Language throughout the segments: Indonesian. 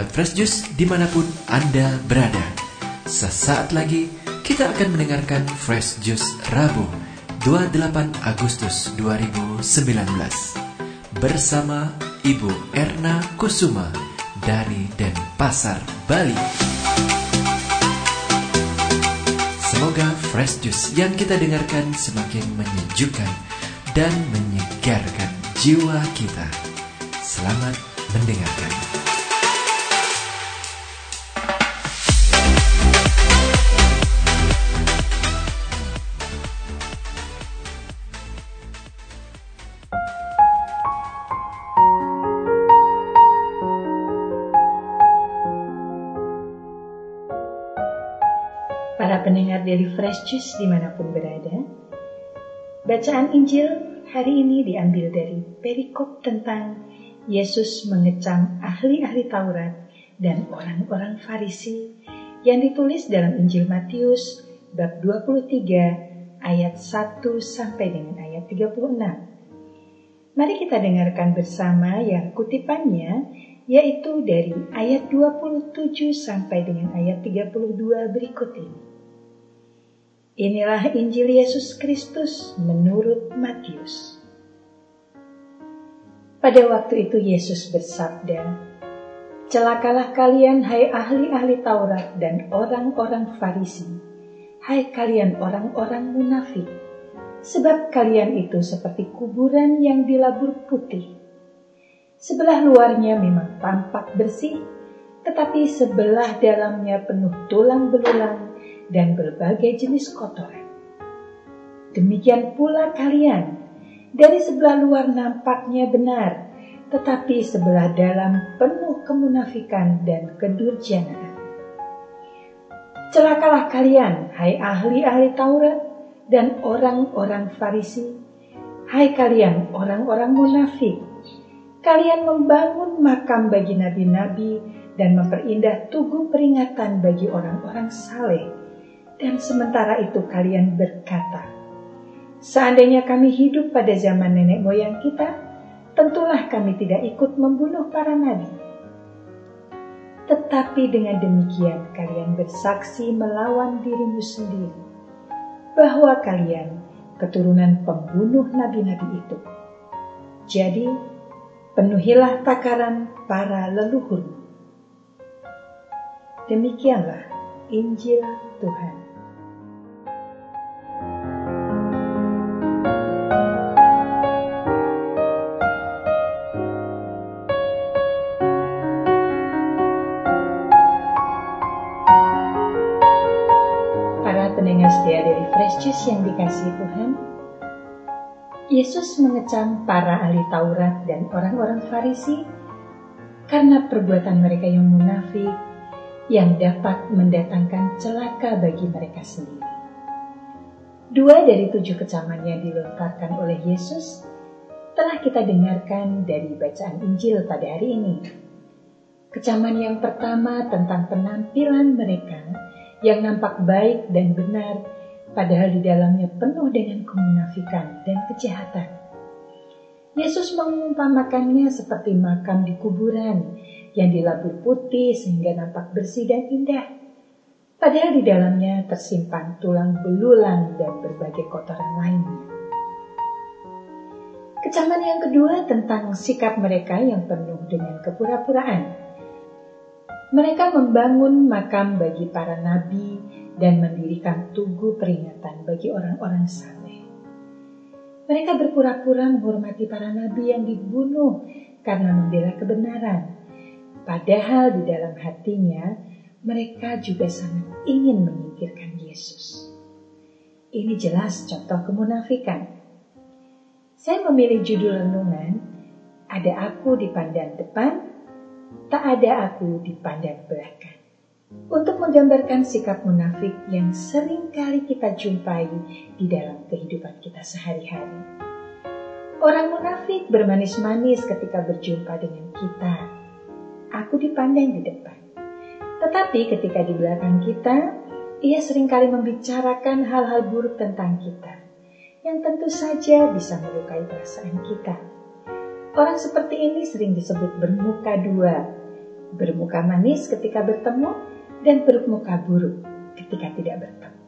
sahabat Fresh Juice di mana pun Anda berada. Sesaat lagi kita akan mendengarkan Fresh Juice Rabu 28 Agustus 2019 bersama Ibu Erna Kusuma dari Denpasar, Bali. Semoga Fresh Juice yang kita dengarkan semakin menyejukkan dan menyegarkan jiwa kita. Selamat mendengarkan. Pendengar dari Fresh Juice di mana pun berada, bacaan Injil hari ini diambil dari perikop tentang Yesus mengecam ahli-ahli Taurat dan orang-orang Farisi yang ditulis dalam Injil Matius bab 23 ayat 1 sampai dengan ayat 36. Mari kita dengarkan bersama yang kutipannya yaitu dari ayat 27 sampai dengan ayat 32 berikut ini. Inilah Injil Yesus Kristus menurut Matius. Pada waktu itu Yesus bersabda, Celakalah kalian hai ahli-ahli Taurat dan orang-orang Farisi, hai kalian orang-orang munafik, sebab kalian itu seperti kuburan yang dilabur putih. Sebelah luarnya memang tampak bersih, tetapi sebelah dalamnya penuh tulang belulang dan berbagai jenis kotoran. Demikian pula kalian, dari sebelah luar nampaknya benar, tetapi sebelah dalam penuh kemunafikan dan kedurjanaan. Celakalah kalian, hai ahli-ahli Taurat dan orang-orang Farisi, hai kalian orang-orang munafik. Kalian membangun makam bagi nabi-nabi dan memperindah tugu peringatan bagi orang-orang saleh dan sementara itu kalian berkata, Seandainya kami hidup pada zaman nenek moyang kita, tentulah kami tidak ikut membunuh para nabi. Tetapi dengan demikian kalian bersaksi melawan dirimu sendiri, bahwa kalian keturunan pembunuh nabi-nabi itu. Jadi, penuhilah takaran para leluhurmu. Demikianlah Injil Tuhan. Juice yang dikasih Tuhan, Yesus mengecam para ahli Taurat dan orang-orang Farisi karena perbuatan mereka yang munafik yang dapat mendatangkan celaka bagi mereka sendiri. Dua dari tujuh kecaman yang dilontarkan oleh Yesus telah kita dengarkan dari bacaan Injil pada hari ini. Kecaman yang pertama tentang penampilan mereka yang nampak baik dan benar padahal di dalamnya penuh dengan kemunafikan dan kejahatan. Yesus mengumpamakannya seperti makam di kuburan yang dilabur putih sehingga nampak bersih dan indah. Padahal di dalamnya tersimpan tulang belulang dan berbagai kotoran lainnya. Kecaman yang kedua tentang sikap mereka yang penuh dengan kepura-puraan. Mereka membangun makam bagi para nabi dan mendirikan tugu peringatan bagi orang-orang saleh. Mereka berpura-pura menghormati para nabi yang dibunuh karena membela kebenaran. Padahal di dalam hatinya mereka juga sangat ingin menyingkirkan Yesus. Ini jelas contoh kemunafikan. Saya memilih judul renungan, ada aku di pandang depan, tak ada aku di pandang belakang untuk menggambarkan sikap munafik yang sering kali kita jumpai di dalam kehidupan kita sehari-hari. Orang munafik bermanis-manis ketika berjumpa dengan kita. Aku dipandang di depan. Tetapi ketika di belakang kita, ia sering kali membicarakan hal-hal buruk tentang kita, yang tentu saja bisa melukai perasaan kita. Orang seperti ini sering disebut bermuka dua, bermuka manis ketika bertemu, dan bermuka buruk ketika tidak bertemu.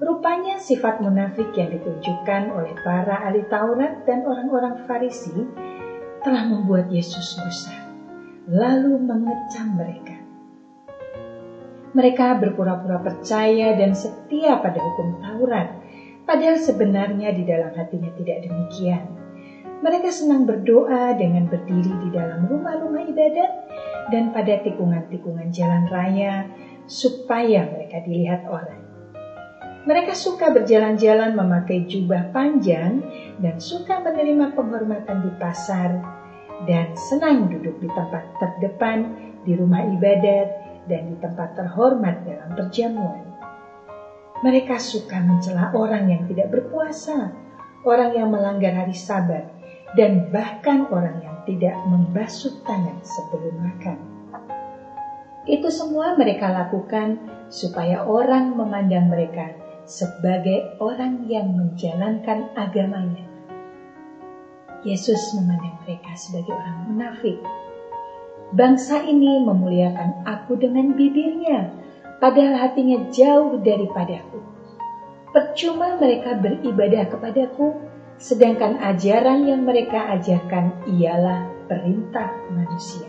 Rupanya sifat munafik yang ditunjukkan oleh para ahli Taurat dan orang-orang Farisi telah membuat Yesus gusar, lalu mengecam mereka. Mereka berpura-pura percaya dan setia pada hukum Taurat, padahal sebenarnya di dalam hatinya tidak demikian. Mereka senang berdoa dengan berdiri di dalam rumah-rumah ibadat dan pada tikungan-tikungan jalan raya supaya mereka dilihat orang. Mereka suka berjalan-jalan memakai jubah panjang dan suka menerima penghormatan di pasar dan senang duduk di tempat terdepan di rumah ibadat dan di tempat terhormat dalam perjamuan. Mereka suka mencela orang yang tidak berpuasa, orang yang melanggar hari sabat, dan bahkan orang yang tidak membasuh tangan sebelum makan. Itu semua mereka lakukan supaya orang memandang mereka sebagai orang yang menjalankan agamanya. Yesus memandang mereka sebagai orang munafik. Bangsa ini memuliakan aku dengan bibirnya, padahal hatinya jauh daripadaku. Percuma mereka beribadah kepadaku, sedangkan ajaran yang mereka ajarkan ialah perintah manusia.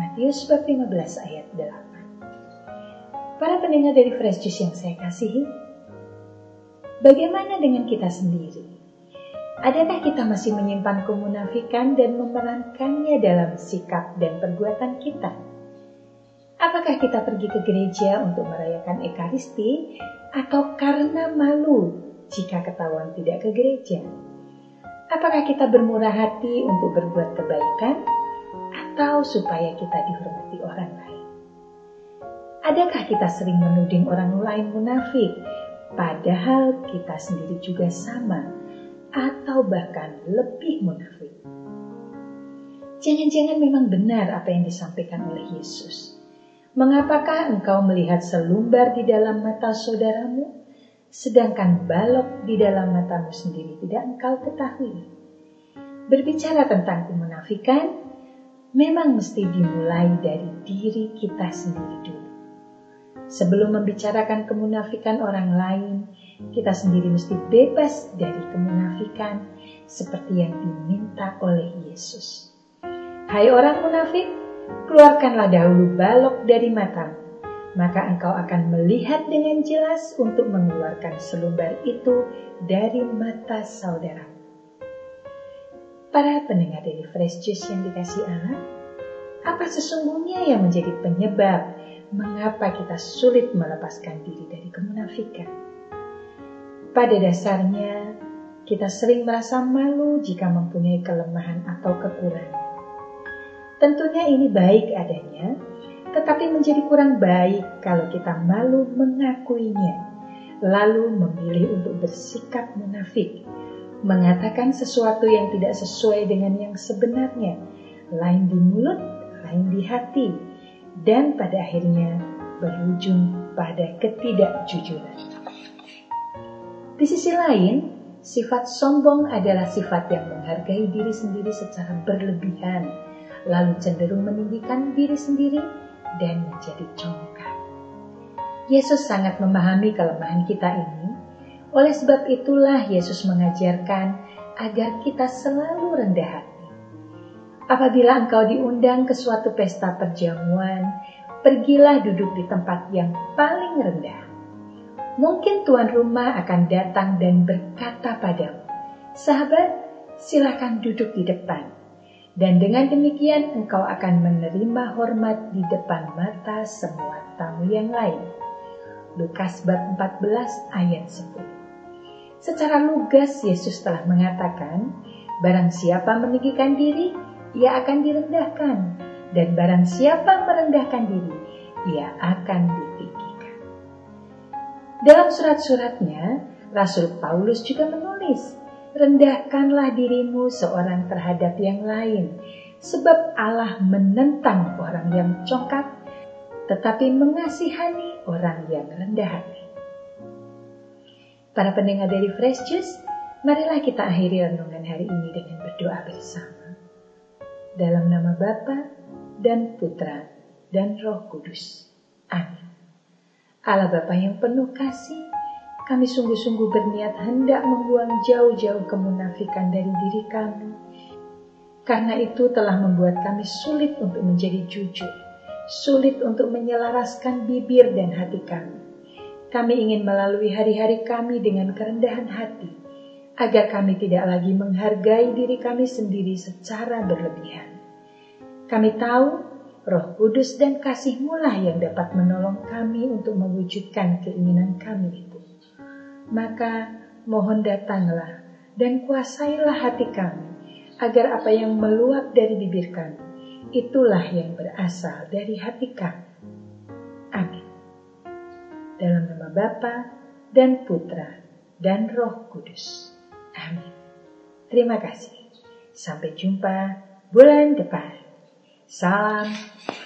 Matius 15 ayat 8 Para pendengar dari Fresh Juice yang saya kasihi, bagaimana dengan kita sendiri? Adakah kita masih menyimpan kemunafikan dan memerankannya dalam sikap dan perbuatan kita? Apakah kita pergi ke gereja untuk merayakan Ekaristi atau karena malu jika ketahuan tidak ke gereja? Apakah kita bermurah hati untuk berbuat kebaikan atau supaya kita dihormati orang lain? Adakah kita sering menuding orang lain munafik, padahal kita sendiri juga sama, atau bahkan lebih munafik? Jangan-jangan memang benar apa yang disampaikan oleh Yesus. Mengapakah engkau melihat selumbar di dalam mata saudaramu, sedangkan balok di dalam matamu sendiri tidak engkau ketahui? Berbicara tentang kemunafikan, memang mesti dimulai dari diri kita sendiri dulu. Sebelum membicarakan kemunafikan orang lain, kita sendiri mesti bebas dari kemunafikan seperti yang diminta oleh Yesus. Hai orang munafik, keluarkanlah dahulu balok dari matamu, maka engkau akan melihat dengan jelas untuk mengeluarkan selumbar itu dari mata saudara. Para pendengar dari Fresh Juice yang dikasih Allah, apa sesungguhnya yang menjadi penyebab mengapa kita sulit melepaskan diri dari kemunafikan. Pada dasarnya, kita sering merasa malu jika mempunyai kelemahan atau kekurangan. Tentunya ini baik adanya, tetapi menjadi kurang baik kalau kita malu mengakuinya, lalu memilih untuk bersikap munafik, mengatakan sesuatu yang tidak sesuai dengan yang sebenarnya, lain di mulut, lain di hati, dan pada akhirnya berujung pada ketidakjujuran. Di sisi lain, sifat sombong adalah sifat yang menghargai diri sendiri secara berlebihan, lalu cenderung meninggikan diri sendiri dan menjadi congkak. Yesus sangat memahami kelemahan kita ini, oleh sebab itulah Yesus mengajarkan agar kita selalu rendah hati Apabila engkau diundang ke suatu pesta perjamuan, pergilah duduk di tempat yang paling rendah. Mungkin tuan rumah akan datang dan berkata padamu, "Sahabat, silakan duduk di depan." Dan dengan demikian engkau akan menerima hormat di depan mata semua tamu yang lain. Lukas bab 14 ayat 10. Secara lugas Yesus telah mengatakan, barang siapa meninggikan diri, ia akan direndahkan. Dan barang siapa merendahkan diri, ia akan ditinggikan. Dalam surat-suratnya, Rasul Paulus juga menulis, Rendahkanlah dirimu seorang terhadap yang lain, sebab Allah menentang orang yang congkak, tetapi mengasihani orang yang rendah hati. Para pendengar dari Fresh Juice, marilah kita akhiri renungan hari ini dengan berdoa bersama. Dalam nama Bapa dan Putra, dan Roh Kudus. Amin. Allah Bapa yang penuh kasih, kami sungguh-sungguh berniat hendak membuang jauh-jauh kemunafikan dari diri kami. Karena itu telah membuat kami sulit untuk menjadi jujur, sulit untuk menyelaraskan bibir dan hati kami. Kami ingin melalui hari-hari kami dengan kerendahan hati, agar kami tidak lagi menghargai diri kami sendiri secara berlebihan. Kami tahu Roh Kudus dan kasih-Mu lah yang dapat menolong kami untuk mewujudkan keinginan kami. Maka mohon datanglah dan kuasailah hati kami, agar apa yang meluap dari bibir kami, itulah yang berasal dari hati kami. Amin. Dalam nama Bapa dan Putra dan Roh Kudus. Amin. Terima kasih. Sampai jumpa bulan depan. Salam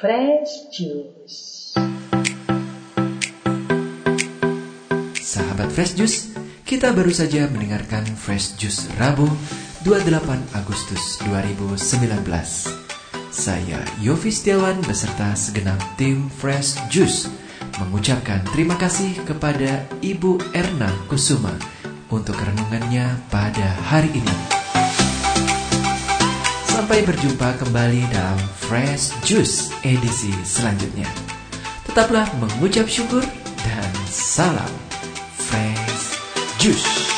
Fresh Juice. Sahabat Fresh Juice, kita baru saja mendengarkan Fresh Juice Rabu 28 Agustus 2019. Saya Yofi Setiawan beserta segenap tim Fresh Juice mengucapkan terima kasih kepada Ibu Erna Kusuma untuk renungannya pada hari ini. Sampai berjumpa kembali dalam Fresh Juice edisi selanjutnya. Tetaplah mengucap syukur dan salam Fresh Juice.